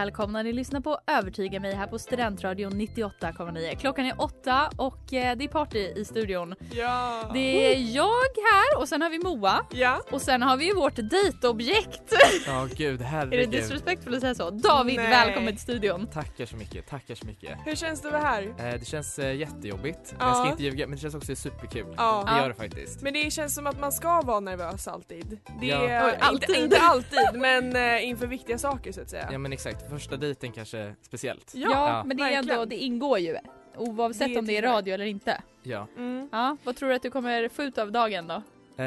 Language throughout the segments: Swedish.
välkomna, ni lyssnar på Övertyga mig här på Studentradion 98,9. Klockan är åtta och eh, det är party i studion. Ja! Det är jag här och sen har vi Moa Ja. och sen har vi vårt dejtobjekt. Ja gud Är det herregud. disrespectful att säga så? David, Nej. välkommen till studion. Tackar så mycket, tackar så mycket. Hur känns det att vara här? Eh, det känns eh, jättejobbigt. Ja. Jag ska inte ljuga men det känns också superkul. Ja. Det gör det faktiskt. Men det känns som att man ska vara nervös alltid. Det Ja. är alltid. Inte, inte alltid, men inför viktiga saker så att säga. Ja men exakt, första dejten kanske speciellt. Ja, Ja. men det är ändå, det ingår ju oavsett Det om det är radio eller inte. Ja. Mm. Ja, vad tror du att du kommer få ut av dagen då? Eh,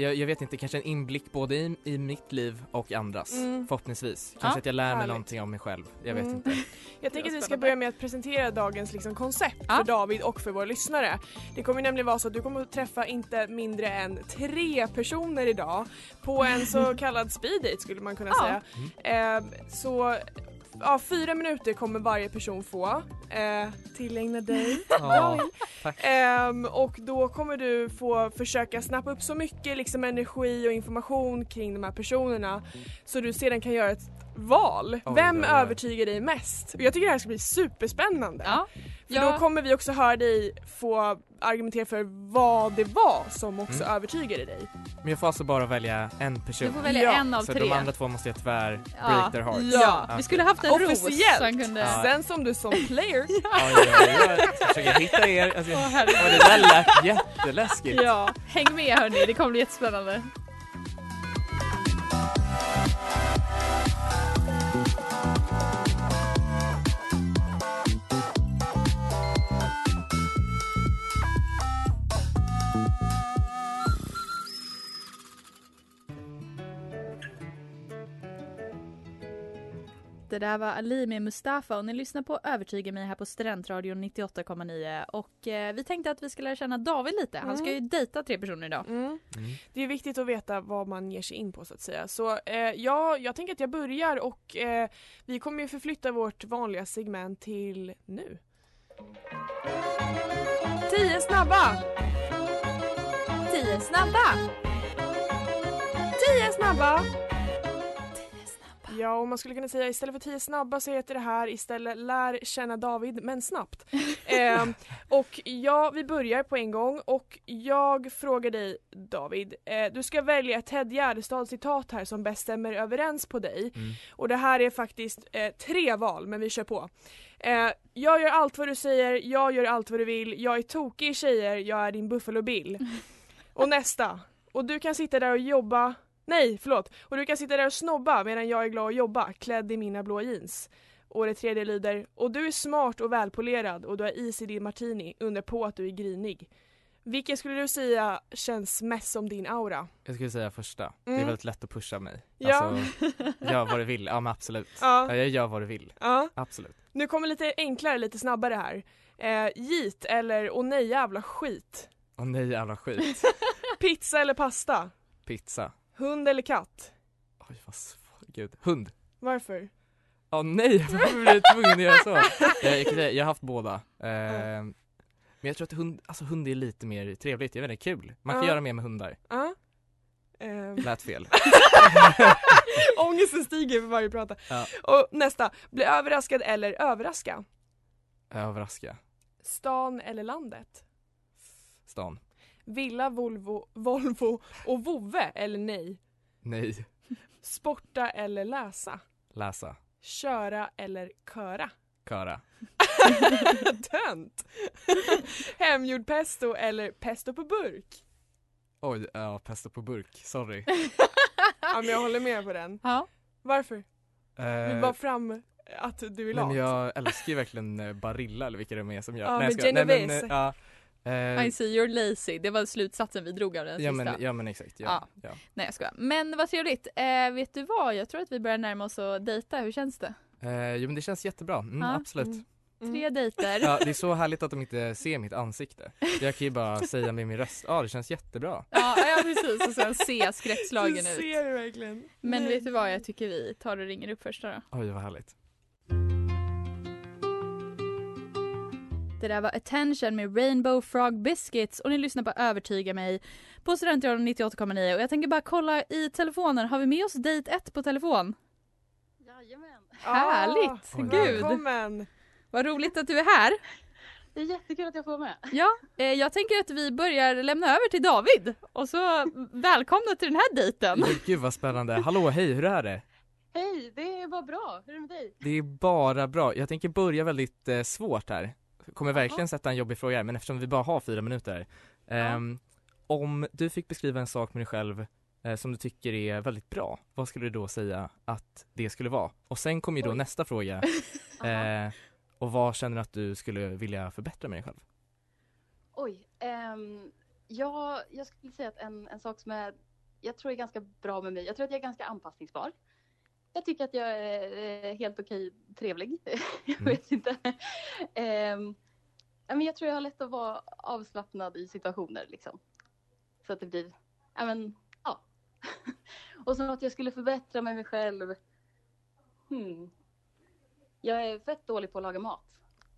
jag, jag vet inte, kanske en inblick både i, i mitt liv och andras. Mm. Förhoppningsvis. Kanske Ja, att jag lär mig härligt. någonting om mig själv. Jag vet Mm. inte. Jag tänker att vi ska börja med att presentera dagens liksom, koncept Ja. för David och för våra lyssnare. Det kommer nämligen vara så att du kommer att träffa inte mindre än tre personer idag på en så kallad speed date skulle man kunna Ja. säga. Eh, så ja, fyra minuter kommer varje person få. Eh, tillägna dig. Ja, tack. Ehm, och då kommer du få försöka snappa upp så mycket liksom, energi och information kring de här personerna så du sedan kan göra ett val. Oj, Vem oj, oj. övertygar dig mest? Och jag tycker det här ska bli superspännande. Ja, För ja. då kommer vi också höra dig få argumentera för vad det var som också Mm. övertygade dig. Men jag får alltså bara välja en person. du får välja Ja, en av så tre. de andra två måste jag tyvärr Ja. break their hearts. Ja. Vi skulle haft en ros Officiellt. som kunde... Ja. Sen som du som player Oj, oj, oj. Jag försöker hitta er. Alltså, ja, herregud. det där lät jätteläskigt. Ja, häng med hörni, det kommer bli jättespännande. Det där var Ali med Mustafa och ni lyssnar på Övertyga mig här på Studentradion 98,9 och eh, vi tänkte att vi ska lära känna David lite. Han ska ju dejta tre personer idag. Mm. Mm. Det är viktigt att veta vad man ger sig in på så att säga. Så eh, ja, jag tänker att jag börjar och eh, vi kommer ju förflytta vårt vanliga segment till nu. 10 snabba! 10 snabba! 10 snabba! Ja, och man skulle kunna säga istället för 10 snabba så heter det här istället lär känna David men snabbt. Ehm, och ja, vi börjar på en gång och jag frågar dig David, eh, du ska välja ett Ted Gärdestad citat här som bäst stämmer överens på dig. Mm. Och det här är faktiskt eh, tre val men vi kör på. Eh, jag gör allt vad du säger, jag gör allt vad du vill, jag är tokig i tjejer, jag är din Buffalo Bill. Och nästa. Och du kan sitta där och jobba Nej, förlåt. Och du kan sitta där och snobba medan jag är glad att jobba, klädd i mina blå jeans. Och det tredje lyder, och du är smart och välpolerad och du har is i din martini, under på att du är grinig. Vilken skulle du säga känns mest som din aura? Jag skulle säga första. Det Mm. är väldigt lätt att pusha mig. Ja. Alltså, gör vad du vill. Ja men absolut. Ja. Ja, jag gör vad du vill. Ja. Absolut. Nu kommer lite enklare, lite snabbare här. Eh, Jeet eller åh nej jävla skit. Åh nej jävla skit. Pizza eller pasta? Pizza. Hund eller katt? Oj vad svårt. Gud. Hund. Varför? Ja nej, varför blir jag tvungen att göra så? Jag, jag, kan säga, jag har haft båda. Eh, men jag tror att hund, alltså hund är lite mer trevligt, jag vet inte, kul. Man kan Ja. göra mer med hundar. Ja. Ehm, Lät fel. Ångesten stiger för varje prata. Ja. Och nästa, bli överraskad eller överraska? Överraska. Stan eller landet? Stan. Villa, Volvo, Volvo och vovve eller nej? Nej. Sporta eller läsa? Läsa. Köra eller köra? Köra. Tönt! Hemgjord pesto eller pesto på burk? Oj, ja, pesto på burk. Sorry. Ja men jag håller med på den. Ja. Varför? Eh, Vill bara fram att du är lat. men jag älskar ju verkligen eh, Barilla eller vilka de är som gör. Ja, nej, jag med skojar. nej, men, eh, ja, I see you're lazy, det var slutsatsen vi drog av den ja, sista. men, ja men exakt. Ja, ja. Nej jag skojar. Men vad trevligt. Eh, vet du vad, jag tror att vi börjar närma oss att dejta, hur känns det? Eh, jo men det känns jättebra, mm, Ja. absolut. Mm. Tre dejter. Ja, det är så härligt att de inte ser mitt ansikte. Jag kan ju bara säga med min röst, ja ah, det känns jättebra. Ja, ja precis, och sen se skräckslagen Du ut. ser det verkligen. Men Nej. vet du vad, jag tycker vi tar och ringer upp först då. Oj vad härligt. Det där var Attention med Rainbow Frog Biscuits och ni lyssnar på Övertyga mig på Studentradion 98,9 och jag tänker bara kolla i telefonen, har vi med oss dejt 1 på telefon? Jajamän. Härligt! Oj. Gud, Välkommen! vad roligt att du är här. Det är jättekul att jag får vara med. Ja, eh, jag tänker att vi börjar lämna över till David och så välkomna till den här dejten. Gud vad spännande. Hallå, hej, hur är det? Hej, det är bara bra. Hur är det med dig? Det är bara bra. Jag tänker börja väldigt eh, svårt här. Kommer verkligen sätta en jobbig fråga här, men eftersom vi bara har fyra minuter. Ehm, Om du fick beskriva en sak med dig själv eh, som du tycker är väldigt bra, vad skulle du då säga att det skulle vara? Och sen kommer ju då Oj. nästa fråga. Eh, och vad känner du att du skulle vilja förbättra med dig själv? Oj. ehm, jag, jag skulle säga att en, en sak som är, jag tror är ganska bra med mig, jag tror att jag är ganska anpassningsbar. Jag tycker att jag är eh, helt okej trevlig. jag Mm. vet inte. Ja, men jag tror jag har lätt att vara avslappnad i situationer liksom. Så att det blir, ja men, ja. Och så att jag skulle förbättra med mig själv. Hmm. Jag är fett dålig på att laga mat.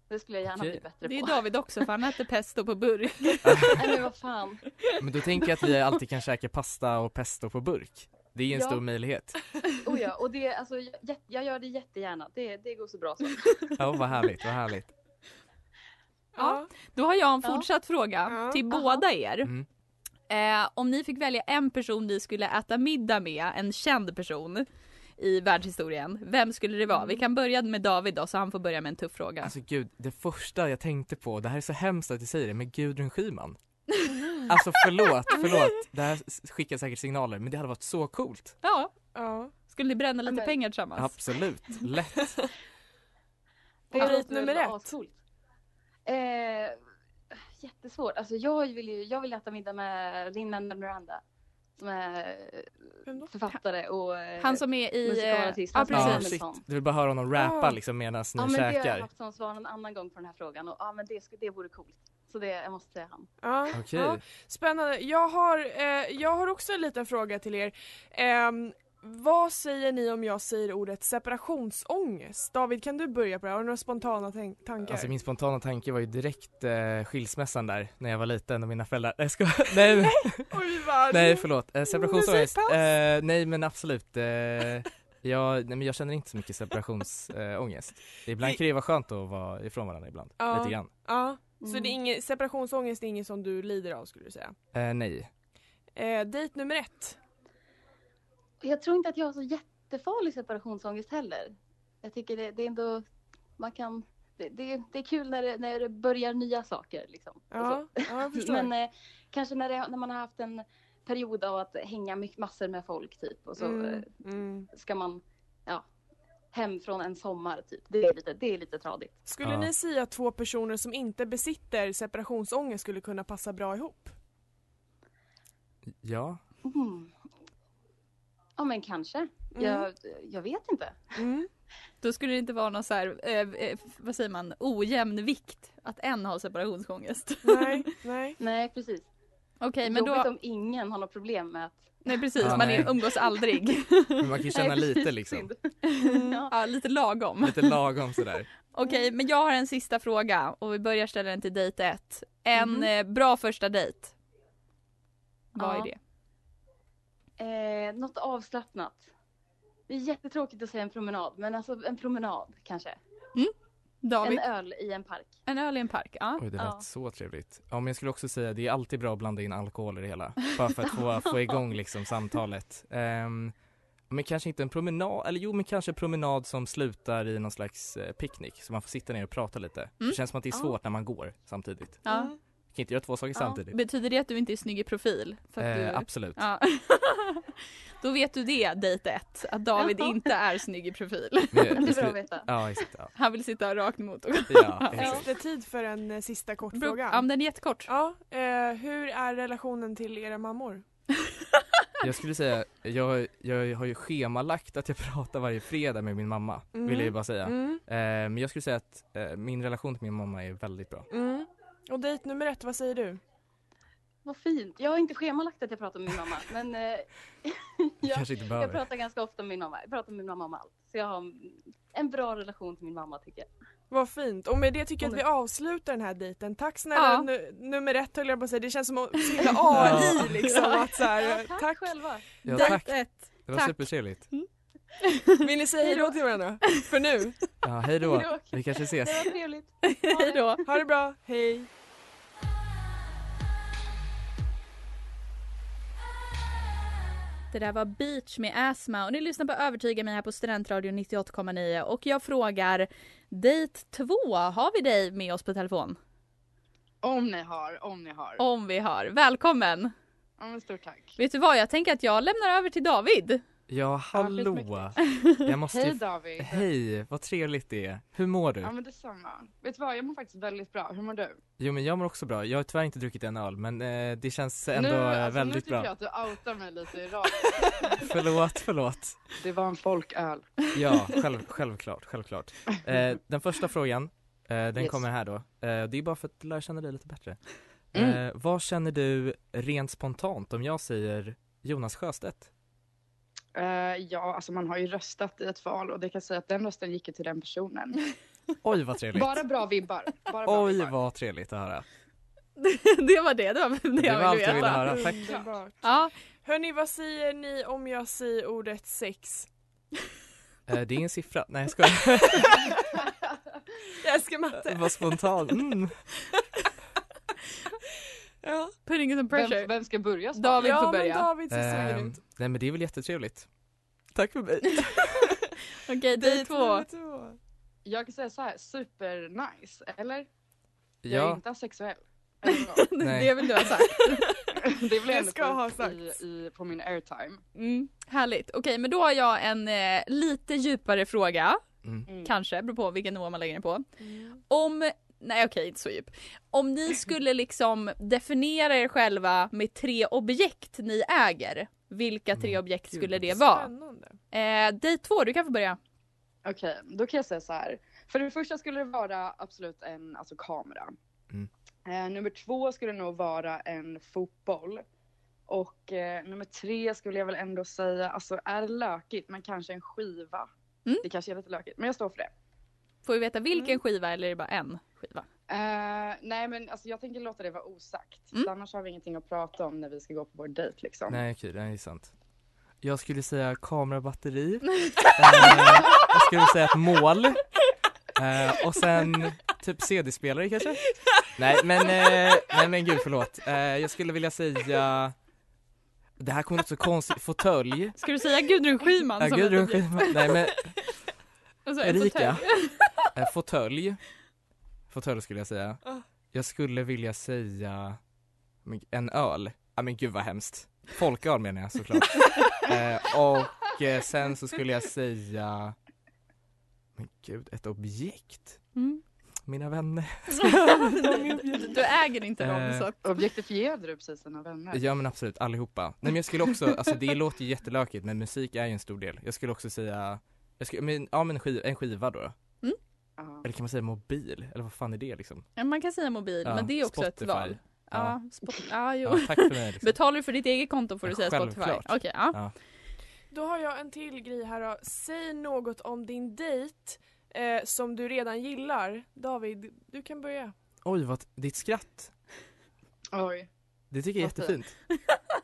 Det skulle jag gärna bli bättre Det är på. David också för han äter pesto på burk. Nej men vad fan. Men då tänker jag att vi alltid kan käka pasta och pesto på burk. Det är en Ja. stor möjlighet. Oh ja, och det, alltså, jag, jag gör det jättegärna. Det, det går så bra så. Ja, vad härligt, vad härligt. Ja. Då har jag en Ja. fortsatt fråga Ja. till Aha. båda er. Mm. Eh, om ni fick välja en person ni skulle äta middag med, en känd person i världshistorien, vem skulle det vara? Mm. Vi kan börja med David då, så han får börja med en tuff fråga. Alltså gud, det första jag tänkte på, det här är så hemskt att jag säger det, men Gudrun Schyman. Alltså förlåt, förlåt, det här skickar säkert signaler, men det hade varit så coolt. Ja, Ja. skulle ni bränna lite Men- pengar tillsammans? Absolut, lätt. Låter nummer ett. Eh, jättesvårt. Alltså jag vill ju, jag vill äta middag med Lin-Manuel Miranda. Som är författare och eh, Han som är i... Eh, musikalartist. ja är Ja, precis. shit. Hamilton. Du vill bara höra honom rappa Ah. liksom medan ni Ja men det har jag käkar. haft som svar en annan gång på den här frågan och ja men det, skulle- det vore coolt. Så det, jag måste säga han. Ja. Okej. Ja. Spännande. Jag har, eh, jag har också en liten fråga till er. Ehm, vad säger ni om jag säger ordet separationsångest? David, kan du börja på det? Har du några spontana tankar? Alltså min spontana tanke var ju direkt eh, skilsmässan där när jag var liten och mina föräldrar, nej skojar. nej, men- Oj, vad- nej förlåt, eh, separationsångest, Musikpaus. eh, nej men absolut. Eh, jag, nej, men jag känner inte så mycket separationsångest. Ibland kan det vara skönt att vara ifrån varandra ibland, Ja. lite grann. Ja, så Mm. det är ingen, separationsångest är inget som du lider av skulle du säga? Eh, nej. Eh, dejt nummer ett. Jag tror inte att jag har så jättefarlig separationsångest heller. Jag tycker det, det är ändå, man kan, det, det, det är kul när det, när det börjar nya saker liksom. Ja, ja jag förstår. Men eh, kanske när, det, när man har haft en period av att hänga mycket, massor med folk typ och så mm, eh, mm. ska man, ja, hem från en sommar typ. Det är lite, det är lite tradigt. Skulle Ja. ni säga att två personer som inte besitter separationsångest skulle kunna passa bra ihop? Ja. Mm. Ja men kanske. Mm. Jag, jag vet inte. Mm. Då skulle det inte vara någon så här, eh, eh, vad säger man, ojämn vikt att en har separationsångest. Nej, nej. Nej precis. Okej, men Jobbigt då, om ingen har något problem med att Nej precis, Ja, man nej. är, umgås aldrig. Men man kan ju känna Nej, lite liksom. ja. ja, lite lagom. Lite lagom sådär. Okej, men jag har en sista fråga och vi börjar ställa den till dejt 1. En eh, bra första dejt. Vad Ja. är det? Eh, något avslappnat. Det är jättetråkigt att säga en promenad, men alltså en promenad kanske. David? En öl i en park. En öl i en park? Ja. Oj, det Ja. lät så trevligt. Ja, men jag skulle också säga det är alltid bra att blanda in alkohol i det hela. Bara för att få, få igång liksom samtalet. Ehm, men kanske inte en promenad, eller jo men kanske en promenad som slutar i någon slags eh, picknick. Så man får sitta ner och prata lite. Det känns som att det är Ja. svårt när man går samtidigt. ja. Mm. Kan inte göra två saker Ja. samtidigt. Betyder det att du inte är snygg i profil? För att Eh, du... absolut. Ja. Då vet du det, dejt 1. Att David Jaha. inte är snygg i profil. Det är bra att veta. ja, exakt. Ja, Han vill sitta rakt emot och ja Finns det tid för en eh, sista kort Bro, fråga? ja, men den är jättekort. Ja, eh, hur är relationen till era mammor? Jag skulle säga, jag, jag har ju schemalagt att jag pratar varje fredag med min mamma, vill jag ju bara säga. Mm. Eh, men jag skulle säga att eh, min relation till min mamma är väldigt bra. Mm. Och dejt nummer ett, vad säger du? Vad fint. Jag har inte schemalagt att jag pratar med min mamma, men eh, jag, jag pratar ganska ofta med min mamma. Jag pratar med min mamma om allt. Så jag har en- bra relation till min mamma tycker jag. Vad fint. Och med det tycker jag att vi avslutar den här dejten. Tack snälla Ja. nu, nummer ett höll jag på att säga. Det känns som att himla AI liksom. Att så här, tack, tack. själva. Ja, tack, 1. det var tack. supertrevligt. Vill ni säga hejdå till varandra? För nu. Ja, hej då. Hejdå. Vi kanske ses. Det var trevligt. Hej då. Ha det bra. Hej. Det där var Beach med Asma och ni lyssnar på Övertyga mig här på Studentradion 98,9 och jag frågar Dejt 2, har vi dig med oss på telefon? Om ni har, om ni har. Om vi har. Välkommen! Ja, men stort tack. Vet du vad, jag tänker att jag lämnar över till David. Ja, hallå. Jag måste Hej. David. Hej, vad trevligt det är. Hur mår du? Ja men detsamma. Vet du vad, jag mår faktiskt väldigt bra. Hur mår du? Jo men jag mår också bra. Jag har tyvärr inte druckit en öl men eh, det känns ändå nu, eh, alltså, väldigt nu tycker bra. jag att du outar mig lite i radio. Förlåt, förlåt. Det var en folköl. Ja, själv, självklart, självklart. Eh, den första frågan, eh, den Yes. kommer här då. Eh, det är bara för att lära känna dig lite bättre. Mm. Eh, vad känner du rent spontant om jag säger Jonas Sjöstedt? Eh, ja, alltså man har ju röstat i ett val och det kan säga att den rösten gick ju till den personen. Oj vad trevligt. Bara bra vibbar. Bara bra Oj vibbar. vad trevligt att höra. det var det, det var det, Det var jag allt ville jag ville höra. Tack. Underbart. Ja, Hörni, vad säger ni om jag säger ordet sex? Eh, det är en siffra. Nej jag skojar. Jag älskar matte. Vad spontant. Mm. Ja, putting some pressure. Vem, vem ska börja svara? David får ja men börja. David ser ut. nej men det är väl jättetrevligt. Tack för mig. Okej, två. nummer två. Jag kan säga så här, super nice, eller? Jag är Ja, inte asexuell. Det vill du ha sagt. det vill jag Det ändå ska ha upp sagts. i, i, på min airtime. Mm, härligt. Okej, men då har jag en eh, lite djupare fråga. mm. Mm. Kanske, beror på vilken nivå man lägger den på. Mm. Om, nej okej inte så djup. Om ni skulle liksom definiera er själva med tre objekt ni äger. Vilka tre Mm, objekt gud, skulle det vara? Spännande. Eh, två, du kan få börja. Okej, då kan jag säga så här. För det första skulle det vara absolut en alltså, kamera. Mm. Eh, nummer två skulle nog vara en fotboll. Och eh, nummer tre skulle jag väl ändå säga, alltså är det lökigt, men kanske en skiva. Mm. Det kanske är lite lökigt, men jag står för det. Får vi veta vilken Mm. skiva eller är det bara en skiva? Eh, nej men alltså jag tänker låta det vara osagt. Mm. Annars har vi ingenting att prata om när vi ska gå på vår dejt liksom. Nej okej, det är sant. Jag skulle säga kamerabatteri. eh, jag skulle säga ett mål. Eh, och sen typ CD-spelare kanske? Nej men, eh, nej men gud förlåt. Eh, jag skulle vilja säga det här kommer låta så konstigt, fåtölj. Ska du säga Gudrun Schyman? Ja, som Gudrun? Schyman, nej men Och så en Erika. fåtölj. Fåtölj. Skulle jag säga. Ah. Jag skulle vilja säga en öl. Ja men gud vad hemskt. Folköl menar jag såklart. eh, och eh, sen så skulle jag säga men gud, ett objekt? Mm. Mina vänner. Du- äger inte dem Eh, så. Objektifierade du precis dina vänner? Ja men absolut, allihopa. Nej men jag skulle också, alltså det låter ju jättelökigt men musik är ju en stor del. Jag skulle också säga, jag skulle, men, ja men skiv, en skiva då. Ja. Eller kan man säga mobil? Eller vad fan är det liksom? Ja, man kan säga mobil, Ja, men det är också ett Spotify. val. Ja, spot, ja jo. Ja, tack för mig. Liksom. Betalar du för ditt eget konto får du säga Spotify? Okej, ja. Ja. Då har jag en till grej här då. Säg något om din dejt eh, som du redan gillar. David, du kan börja. Oj, vad, ditt skratt. Oj. Det tycker jag är jättefint.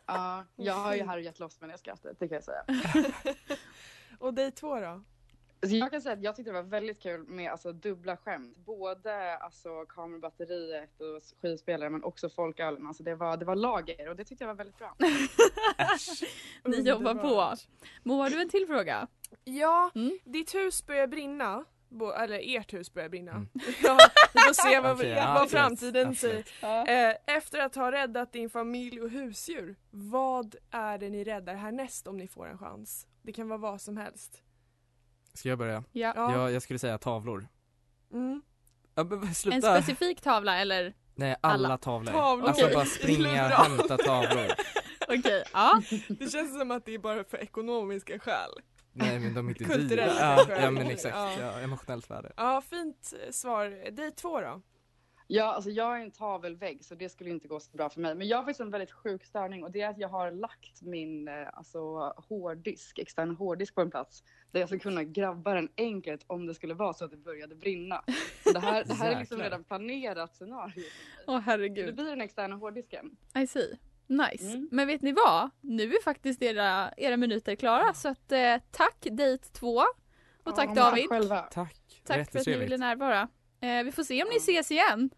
Ja, jag har ju härjat loss med det skrattet, det kan jag säga. Och dejt två då? Så jag kan säga att jag tyckte det var väldigt kul med alltså, dubbla skämt. Både alltså, kamerabatteriet och skivspelare men också folkölen. Alltså, det, var, det var lager och det tyckte jag var väldigt bra. Ni jobbar på. Mo, har du en till fråga? Ja, Mm. ditt hus börjar brinna. Bo, eller ert hus börjar brinna. Mm. Ja, vi får se vad, ja, vad absolut. framtiden säger. Absolut. Eh, efter att ha räddat din familj och husdjur, vad är det ni räddar härnäst om ni får en chans? Det kan vara vad som helst. Ska jag börja? Ja. Ja. Jag, skulle säga tavlor. Mm. Ja, men En specifik tavla eller? Nej, alla, alla. tavlor. Tavlor. Alltså bara springa hämta tavlor. Okej, ja. Det känns som att det är bara för ekonomiska skäl. Nej men de är inte dyra. Ja, ja men exakt, Ja. ja, emotionellt värde. Ja, fint svar. Dejt två då? Ja, alltså jag är en tavelvägg så det skulle inte gå så bra för mig. Men jag har faktiskt en väldigt sjuk störning och det är att jag har lagt min eh, alltså, hårddisk, extern hårddisk på en plats där jag skulle kunna grabba den enkelt om det skulle vara så att det började brinna. Så det här, det här är liksom redan planerat scenario. Åh Så det herregud. blir den externa hårddisken. I see. Nice. Mm. Men vet ni vad? Nu är faktiskt era, era minuter klara så att eh, tack dejt två. Och tack Ja, David. Själva. Tack, Tack för att ni ville närvara. Eh, vi får se om ni ses igen.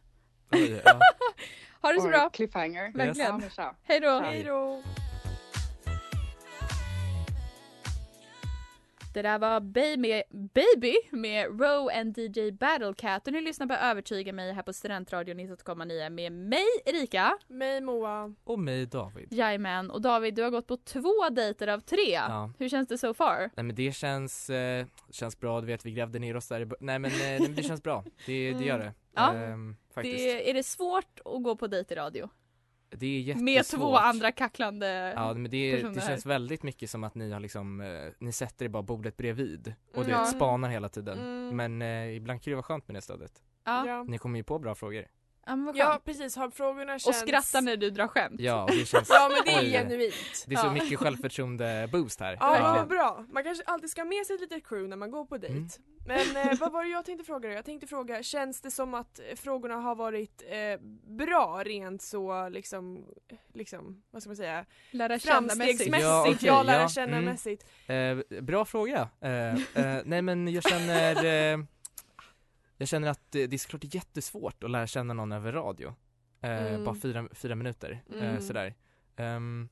Oj, ja. Ha det så Oj, bra. Cliffhanger. Verkligen. Ja, men tja. Hej då. Hej. då! Det där var Baby med, Baby med Row and DJ Battlecat och ni lyssnar på Övertyga mig här på Studentradion 98,9 med mig Erika. Mig Moa. Och mig David. Jajamän och David du har gått på två dejter av tre. Ja. Hur känns det so far? Nej men det känns, eh, känns bra, du vet vi grävde ner oss där i Nej men, eh, nej, men det känns bra, det, det gör det. Ja. Ehm, faktiskt. Det, Det, är det svårt att gå på dejt i radio? är jättesvårt. Med två andra kacklande Ja men det, det känns väldigt mycket som att ni har liksom, eh, ni sätter er bara bordet bredvid och du Mm. vet, spanar hela tiden. Mm. Men eh, ibland kan det vara skönt med det stödet. Ja. Ja. Ni kommer ju på bra frågor. Ja men vad ja, skönt. precis. Har frågorna Och känts... skratta när du drar skämt. Ja, och det känns, Ja, men det är genuint. det är så Ja. mycket självförtroende boost här. Ja, Verkligen. vad bra. Man kanske alltid ska ha med sig ett litet crew när man går på dejt. Mm. Men eh, vad var det jag tänkte fråga dig? Jag tänkte fråga, känns det som att eh, frågorna har varit eh, bra rent så liksom, liksom, vad ska man säga, Lära känna mässigt. framstegsmässigt, Ja, ja, okej, lära ja, känna mm. mässigt. Eh, bra fråga. Eh, eh, nej men jag känner eh, Jag känner att eh, det är såklart jättesvårt att lära känna någon över radio. Eh, Mm. Bara fyra, fyra minuter, Mm. eh, sådär. Ehm,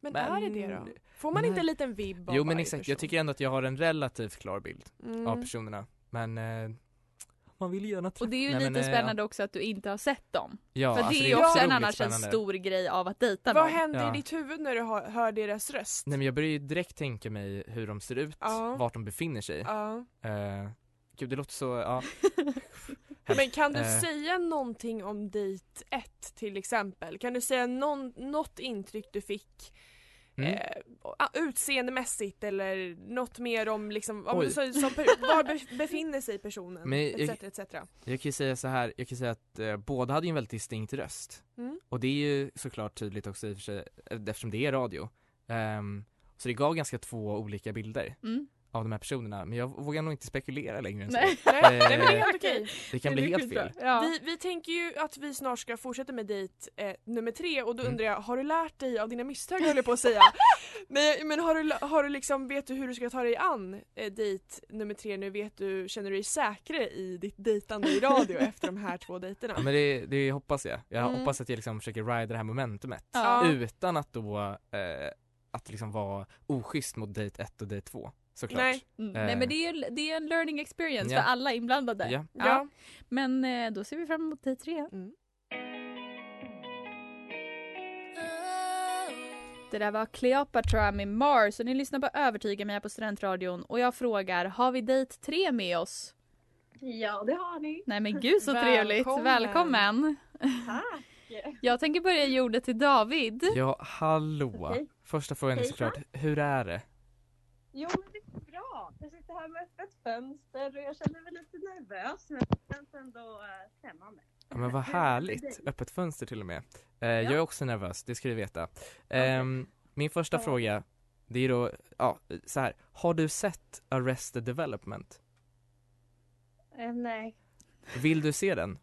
Men, Men- är det det då? Får man Nej. inte en liten vibb av jo men exakt, person? jag tycker ändå att jag har en relativt klar bild mm. av personerna. Men eh, man vill ju gärna träffa Och det är ju Nej, lite men, eh, spännande också att du inte har sett dem. Ja, För alltså, det är ju också en annars en spännande. stor grej av att dejta Vad någon. händer Ja. i ditt huvud när du hör, hör deras röst? Nej men jag börjar ju direkt tänka mig hur de ser ut, Ja. vart de befinner sig. Ja. Eh, gud det låter så, ja. Men kan du Eh. säga någonting om dejt 1 till exempel? Kan du säga någon, något intryck du fick Mm. eh, utseendemässigt eller något mer om liksom, om, Oj. så, som, var be, befinner sig personen? Men etc, jag- etc. Jag kan ju säga så här, jag kan säga att eh, båda hade ju en väldigt distinkt röst. Mm. Och det är ju såklart tydligt också i och för sig, eftersom det är radio. Ehm, så det gav ganska två olika bilder Mm. Av de här personerna, men jag vågar nog inte spekulera längre än Nej. så. Nej, nej men det är helt okej. Det kan Det bli helt fel. Ja. Vi, vi tänker ju att vi snart ska fortsätta med dejt eh, nummer tre och då Mm. undrar jag, har du lärt dig av dina misstag höll jag på att säga? Nej men har du, har du liksom, vet du hur du ska ta dig an eh, dejt nummer tre nu? Vet du, känner du dig säkrare i ditt dejtande i radio efter de här två dejterna? Ja, men det, det hoppas jag. Jag Mm. hoppas att jag liksom försöker rida det här momentumet. Ja. Utan att då, eh, att liksom vara oschysst mot dejt 1 och dejt 2. Såklart. Nej. Mm. Eh. Nej men det är, ju- det är en learning experience Ja. för alla inblandade. Ja. Ja. Men eh, då ser vi fram emot dejt tre. Mm. Det där var Cleopatra med Mars och ni lyssnar på Övertyga mig på Studentradion och jag frågar, har vi dejt tre med oss? Ja, det har ni. Nej men gud så trevligt, Välkommen. välkommen! Tack. Jag tänker börja ge ordet till David. Ja, hallå. Okej. Första frågan är såklart, hur är det? Jo, men det. Jag sitter här med öppet fönster och jag känner mig lite nervös men det känns ändå uh, spännande. Ja, men vad härligt, öppet fönster till och med. Eh, Jag är också nervös, det ska du veta. Ehm, min första Ja. fråga, det är då, ja, så här. Har du sett Arrested Development? Eh, nej, Vill du se den?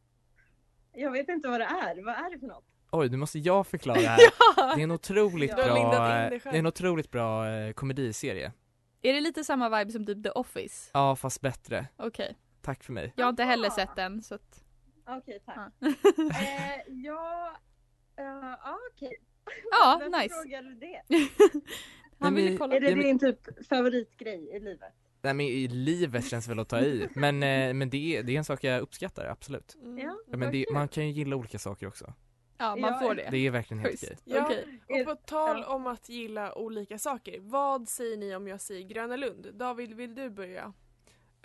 jag vet inte vad det är. Vad är det för något? Oj, nu måste jag förklara här. Det är en otroligt bra, eh, det är en otroligt bra eh, komediserie. Är det lite samma vibe som typ The Office? Ja, fast bättre. Okej. Tack för mig. Jag har inte heller sett den så att... Okej, tack. Ja. eh, ja, eh, ja okej. Ja, Varför nice. frågar du det? Han ville kolla. Är det din typ favoritgrej i livet? Nej men i livet känns väl att ta i, men, eh, men det, är, det är en sak jag uppskattar, absolut. Mm. Ja, men det, man kan ju gilla olika saker också. Ja, man Ja, får det. Det är verkligen helt okej. Ja, och på tal om att gilla olika saker. Vad säger ni om jag säger Gröna Lund? David, vill du börja?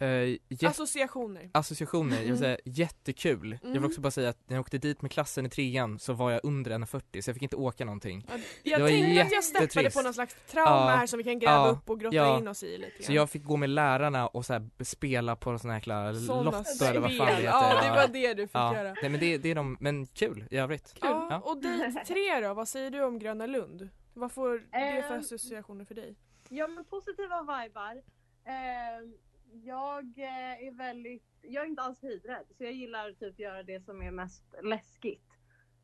Eh, jät- Associationer. associationer, jag vill säga jättekul. Jag vill Mm. också bara säga att när jag åkte dit med klassen i trean så var jag under 1,40 så jag fick inte åka någonting. Ja, jag tänkte att jag steppade på någon slags trauma Ja. här som vi kan gräva Ja. upp och grotta in oss i lite grann. Så jag fick gå med lärarna och så här spela på sån här jäkla Såna lotto eller vad fan det heter. Ja, det var det du fick göra. Nej men det, det är de, men kul i övrigt. Ja, Ja. och dejt tre då, vad säger du om Gröna Lund? Vad får det för Ehm, associationer för dig? Ja men positiva vibar. Eh, jag eh, är väldigt, jag är inte alls höjdrädd så jag gillar typ göra det som är mest läskigt.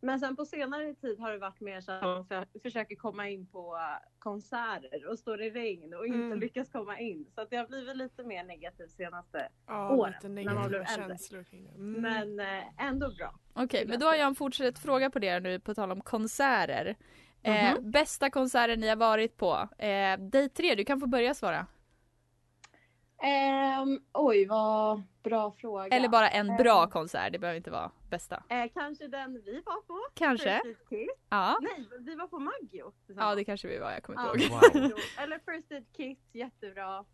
Men sen på senare tid har det varit mer så att man för, försöker komma in på eh, konserter och står i regn och inte Mm. lyckas komma in. Så att det har blivit lite mer negativt senaste. Ja, åren, lite när man blev äldre. Mm. Men eh, ändå bra. Okej, men då har jag en fortsatt fråga på det nu på tal om konserter. Eh, Mhm. bästa konserten ni har varit på? Eh, Dejt tre, du kan få börja svara. Ehm, oj vad bra fråga. Eller bara en bra Ehm, konsert, det behöver inte vara bästa. Eh, kanske den vi var på. Kanske. First Kit. Ja, Nej, vi var på Maggio. ja det kanske vi var, jag kommer Ja. inte ihåg. Wow. Eller First Aid Kit, jättebra.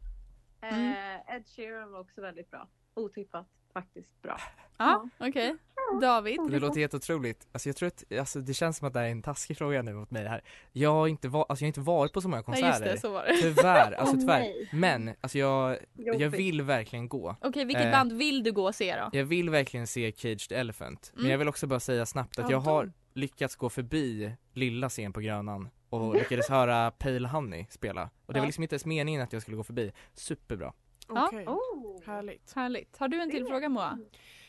Eh, Mm. Ed Sheeran var också väldigt bra. Otippat faktiskt bra. Ja, okej. David? Det låter helt otroligt. Alltså jag tror att, alltså det känns som att det är en taskig fråga nu mot mig här. Jag har inte, va- alltså jag har inte varit på så många Nej konserter. just det, så var det. Tyvärr, alltså tyvärr. nej. Men, alltså jag, jag vill verkligen gå. Okej, vilket Eh. band vill du gå och se då? Jag vill verkligen se Cage the Elephant. Men Mm. jag vill också bara säga snabbt att Ja, jag har lyckats gå förbi lilla scen på Grönan och lyckades höra Pale Honey spela. Och det var liksom inte ens meningen att jag skulle gå förbi. Superbra. Okej, Oh. härligt. Härligt. Har du en till fråga Moa?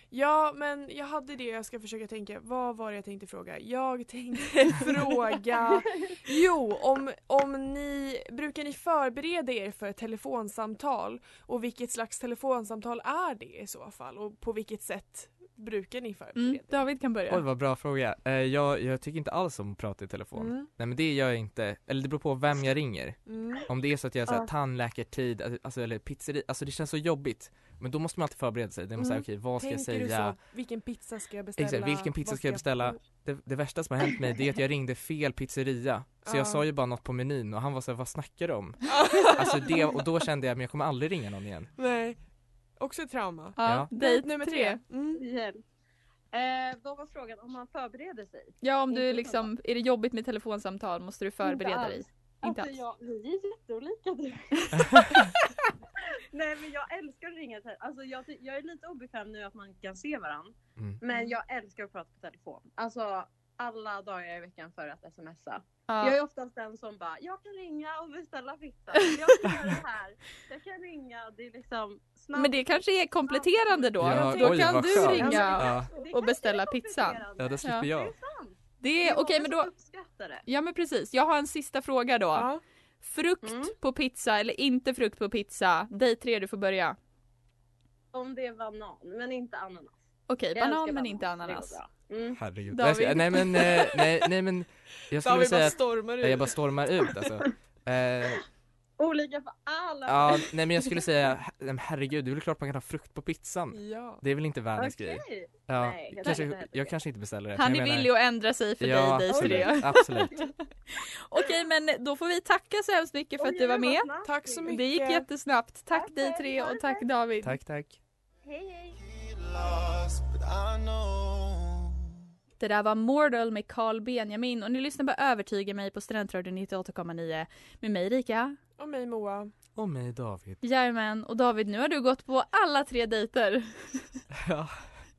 Ja, men jag hade det, jag ska försöka tänka. Vad var det jag tänkte fråga? Jag tänkte fråga... Jo, om, om ni... Brukar ni förbereda er för ett telefonsamtal? Och vilket slags telefonsamtal är det i så fall? Och på vilket sätt brukar ni förbereda Mm? David kan börja. Oj vad bra fråga. Eh, jag, jag tycker inte alls om att prata i telefon. Mm. Nej men det gör jag inte. Eller det beror på vem jag ringer. Mm. Om det är så att jag har så här, Ja. tandläkartid, alltså, eller pizzeri, alltså det känns så jobbigt. Men då måste man alltid förbereda sig. Det måste Mm. säga, okej vad ska jag Tänker du säga? så? Vilken pizza ska jag beställa? Exakt, vilken pizza ska jag beställa? Det, det värsta som har hänt mig det är att jag ringde fel pizzeria. Så Ja. jag sa ju bara något på menyn och han var så här, vad snackar du om? Alltså det, och då kände jag, men jag kommer aldrig ringa någon igen. Nej. Också ett trauma. Ja, Ja. dejt nummer tre. Mm. Hjälp. Eh, då var frågan om man förbereder sig. Ja, om du liksom, är det jobbigt med telefonsamtal måste du förbereda Inte dig. alls. Inte alltså, alls. jag, vi är jätteolika du. Nej men jag älskar att ringa. Till, alltså, jag, jag är lite obekväm nu att man kan se varandra. Mm. Men jag älskar att prata på telefon. Alltså alla dagar i veckan för att smsa. Ja. Jag är oftast den som bara, jag kan ringa och beställa pizza. Jag kan göra det här. Jag kan ringa. Det är liksom snabbt. Men det kanske är kompletterande då. Ja, då oj, kan du skönt. ringa. Ja. Det och beställa pizzan. kompletterande. Ja, då slipper Ja. Det jag. Det är, okej men många då, det. ja men precis. Jag har en sista fråga då. Ja. Frukt Mm. på pizza eller inte frukt på pizza? Dejt tre, du får börja. Om det är banan, men inte ananas. Okej, Jag banan men inte Det ananas. Mm. Herregud. David. Nej men, eh, nej, nej men Jag skulle David säga bara att stormar ut. jag bara stormar ut alltså. Eh, Olika för alla. ja, nej men jag skulle säga, herregud, det är väl klart man kan ha frukt på pizzan. Ja. Det är väl inte världens Okej. grej. Ja, Nej, jag kanske, jag det. kanske inte beställer det. Han är menar- villig att ändra sig för Ja, dig, Dejt absolut, absolut. Okej men då får vi tacka så hemskt mycket för att Oj, du var med. snabbt. Tack så mycket. Det gick jättesnabbt. Tack Tack dig tre och tack. David. Tack, tack. Hej hej. Det där var Mortal med Carl Benjamin och ni lyssnar på Övertyga mig på Studentradion 98,9 med mig Rika. Och mig Moa. Och mig David. Jajamän, och David nu har du gått på alla tre dejter. Ja,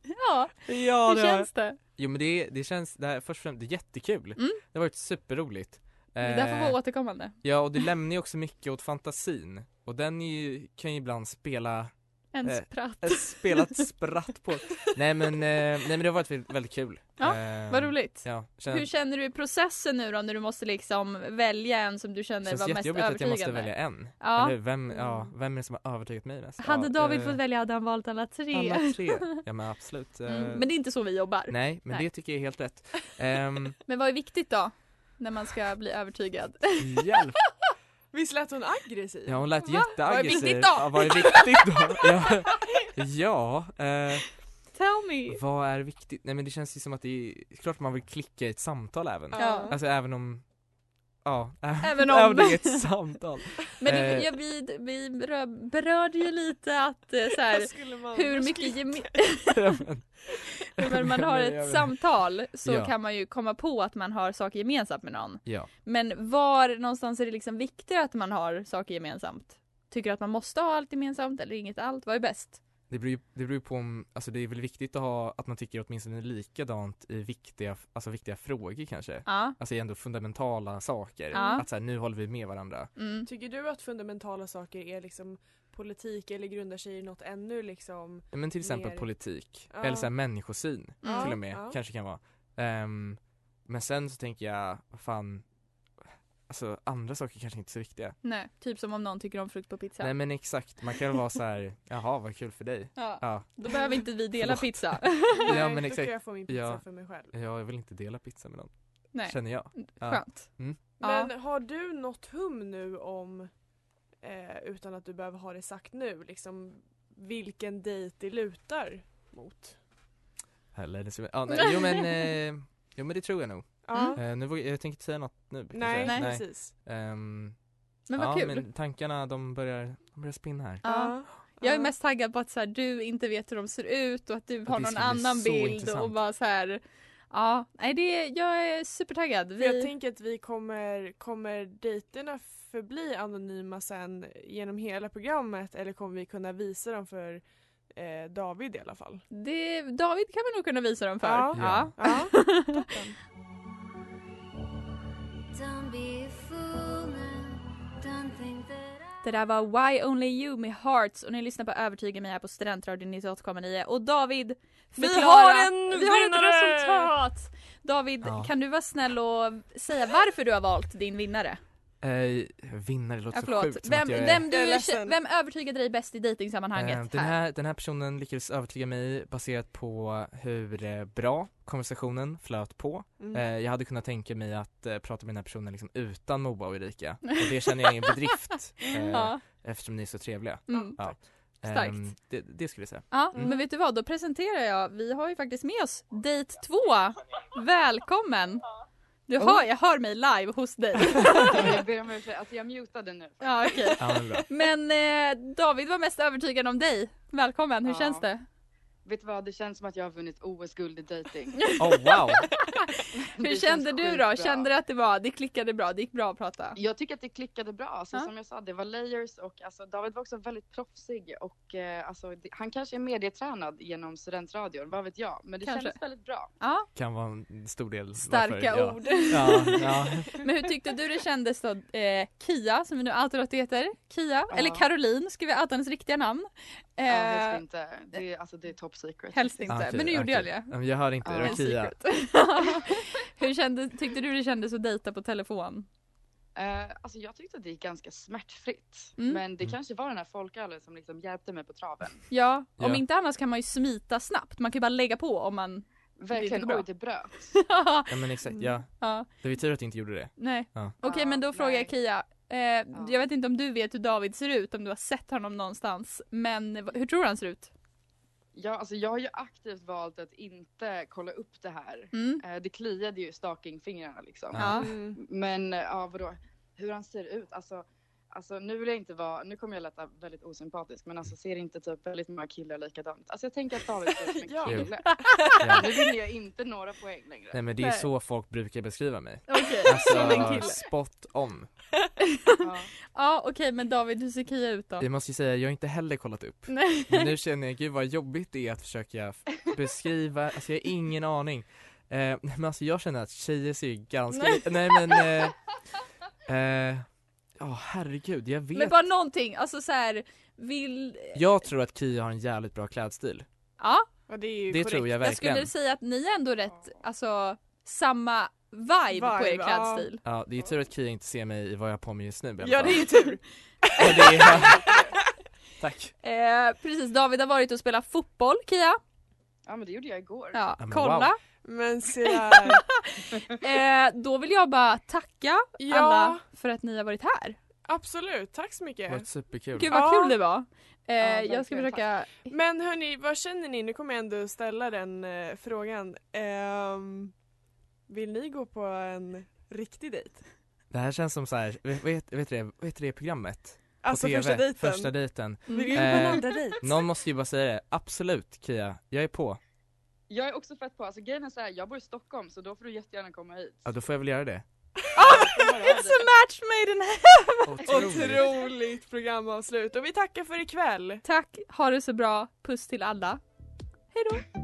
Ja, Ja, hur det känns det? Jo men det, det känns, det här, först och främst, det är jättekul. Mm. Det har varit superroligt. Det där får Eh, vara återkommande. Ja och det lämnar ju också mycket åt fantasin. Och den är ju, kan ju ibland spela En eh, spratt. eh, spela ett spratt på nej men, eh, nej men det har varit väldigt, kul. Ja, Eh, Vad roligt. Ja, känns, Hur känner du i processen nu då när du måste liksom välja en som du känner känns var mest jättejobbigt att jag måste övertygande? välja en. Ja. Eller? Vem, ja, vem är det som har övertygat mig mest? Hade ja, David eh, fått välja hade han valt alla tre. Alla tre, ja men absolut. eh, Mm, men det är inte så vi jobbar. Nej, men Nej. det tycker jag är helt rätt. Ehm, Men vad är viktigt då? När man ska bli övertygad? hjälp! Visst lät hon aggressiv? Ja hon lät Va? jätteaggressiv. Vad är viktigt då? Ja, vad är viktigt då? ja, ja eh, Tell me! vad är viktigt? Nej men det känns ju som att det är klart man vill klicka i ett samtal även. Ja. Alltså även om Ja, Även om- även det är ett samtal. Men det, Eh. ja, vi, vi berör- berörde ju lite att eh, så här, man hur mycket klippa? geme- Ja, men- när man har jag ett samtal så Ja. kan man ju komma på att man har saker gemensamt med någon. Ja. Men var någonstans är det liksom viktigare att man har saker gemensamt? Tycker du att man måste ha allt gemensamt eller inget allt? Vad är bäst? Det beror ju det beror på om, alltså det är väl viktigt att ha, att man tycker åtminstone likadant i viktiga, alltså viktiga frågor kanske. Ja. Alltså ändå fundamentala saker. Ja. Att så här, nu håller vi med varandra. Mm. Tycker du att fundamentala saker är liksom politik eller grundar sig i något ännu liksom Men till exempel Mer- politik, Ja. eller så här människosyn Mm. till och med, Ja. kanske kan vara. Ehm, men sen så tänker jag, fan, alltså andra saker kanske inte är så viktiga. Nej, typ som om någon tycker om frukt på pizza. Nej men exakt, man kan vara så här, jaha vad kul för dig. Ja. Ja, Då behöver inte vi dela pizza. Ja, men då exakt. kan jag få min pizza Ja. för mig själv. ja jag vill inte dela pizza med någon, Nej, känner jag. Ja. skönt. Mm. Men har du något hum nu om, eh, utan att du behöver ha det sagt nu, liksom vilken dejt det lutar mot? Eller det så, ja, nej, jo men, eh, jo men det tror jag nog. Ja. Mm. Eh, nu jag tänker inte säga något nu. Nej, Nej. precis. Ehm, Men vad ja, kul. men tankarna de börjar, de börjar spinna här. Ja. Jag är mest taggad på att så här, du inte vet hur de ser ut och att du har någon annan bild och intressant. bara så här. Ja, nej det, jag är supertaggad. För jag Vi, tänker att vi kommer, kommer dejterna förbli anonyma sen genom hela programmet eller kommer vi kunna visa dem för eh, David i alla fall? det, David kan vi nog kunna visa dem för. Ja. Ja. Ja. Det där var Why Only You med Hearts och ni lyssnar på Övertyga mig här på Studentradion 98,9 och David Vi har en vi har ett resultat! David, Ja. kan du vara snäll och säga varför du har valt din vinnare? Eh, vinnare låter Ja, så sjukt Vem, jag är... vem, du, vem övertygade dig bäst i dejtingsammanhanget? Eh, den, här, den här personen lyckades övertyga mig baserat på hur eh, bra konversationen flöt på. Mm. Eh, jag hade kunnat tänka mig att eh, prata med den här personen liksom utan Moa och Erika och det känner jag är en bedrift eh, Ja. eftersom ni är så trevliga. Mm. Ja. Starkt. Ehm, det, det skulle jag säga. Ja, Mm. men vet du vad? Då presenterar jag, vi har ju faktiskt med oss dejt två. Välkommen! Du hör, jag hör mig live hos dig. Jag ber om ursäkt, alltså jag mutade nu. Ja, okej. Ja, men. Men eh, David var mest övertygad om dig. Välkommen, hur Ja. känns det? Vet du vad, det känns som att jag har vunnit OS-guld i dating. Oh wow! Hur kände du då? bra. Kände du att det var, det klickade bra, det gick bra att prata? Jag tycker att det klickade bra, alltså, Ja. som jag sa, det var layers och alltså, David var också väldigt proffsig och eh, alltså, det, han kanske är medietränad genom studentradion, vad vet jag, men det Kanske. kändes väldigt bra. Ja, Kan vara en stor del starka varför, ord. Ja, ja, ja. Men hur tyckte du det kändes då? Eh, Kia, som vi nu alltid heter. Kia, eller Caroline, ska vi outa hennes riktiga namn? Eh, Ja, helst inte, det, är- alltså, det är top secret. helst inte, Ah, okej, men nu gjorde jag okej. det. Ja, Jag hör inte, Ja, det var En Kia. secret. hur kände, tyckte du det kändes att dejta på telefon? Eh, alltså jag tyckte att det gick ganska smärtfritt. Mm. Men det Mm. kanske var den här folkölen som liksom hjälpte mig på traven. Ja, om Ja. inte annars kan man ju smita snabbt. Man kan ju bara lägga på om man... Verkligen, oj det bröt. ja, Ja men exakt, ja. Det var ju tur att jag inte gjorde det. nej. Ja. Okej, Ja, men då frågar jag. Kia. Eh, Jag vet inte om du vet hur David ser ut, om du har sett honom någonstans. Men hur tror du han ser ut? Ja, alltså jag har ju aktivt valt att inte kolla upp det här. Mm. Eh, det kliade ju i stalkingfingrarna liksom. Ja. Mm. Men ja, vadå? Hur han ser ut, alltså alltså nu vill jag inte vara, nu kommer jag låta väldigt osympatisk men alltså ser inte typ väldigt många killar likadant. Alltså jag tänker att David ser ut som en Ja. kille. Ja. Nu vinner jag inte några poäng längre. Nej men det är Nej. så folk brukar beskriva mig. Okej. En Alltså spot on. Ja. Ja okej men David hur ser Kia ut då? Jag måste ju säga, jag har inte heller kollat upp. Nej. Men nu känner jag, gud vad jobbigt det är att försöka beskriva, alltså jag har ingen aning. Eh, men alltså jag känner att tjejer ser ju ganska Nej. nej men eh, eh, Ja herregud, jag vet. Men bara någonting, alltså så här, vill... Jag tror att Kia har en jävligt bra klädstil. Ja, Ja, det är ju Det korrekt. tror jag jag verkligen. skulle säga att ni är ändå rätt, alltså samma vibe, på er Vibe, klädstil. Ja, det är tur att Kia inte ser mig i vad jag har på mig just nu Ja det är ju tur. Ja, det är, Tack. Eh, precis, David har varit och spelat fotboll, Kia. Ja men det gjorde jag igår. Ja, Ja, men kolla. Men se där. Eh, då vill jag bara tacka Ja. alla för att ni har varit här. Absolut, tack så Det mycket. var superkul. Gud vad Ja. kul det var. Eh, jag verkligen, ska försöka... Men hörni, vad känner ni? Nu kommer jag ändå ställa den eh, frågan. Ehm, vill ni gå på en riktig dejt? Det här känns som så här, vet, vet, vet, det, vet du det programmet? Alltså TV, första dejten? Första dejten. Vill en Eh, andra dejt? Någon måste ju bara säga det, absolut Kia, jag är på. Jag är också fett på, alltså grejen är så här, jag bor i Stockholm så då får du jättegärna komma hit. Ja då får jag väl göra det. It's a match made in heaven! Otroligt programavslut och vi tackar för ikväll. Tack, ha det så bra, puss till alla. Hejdå!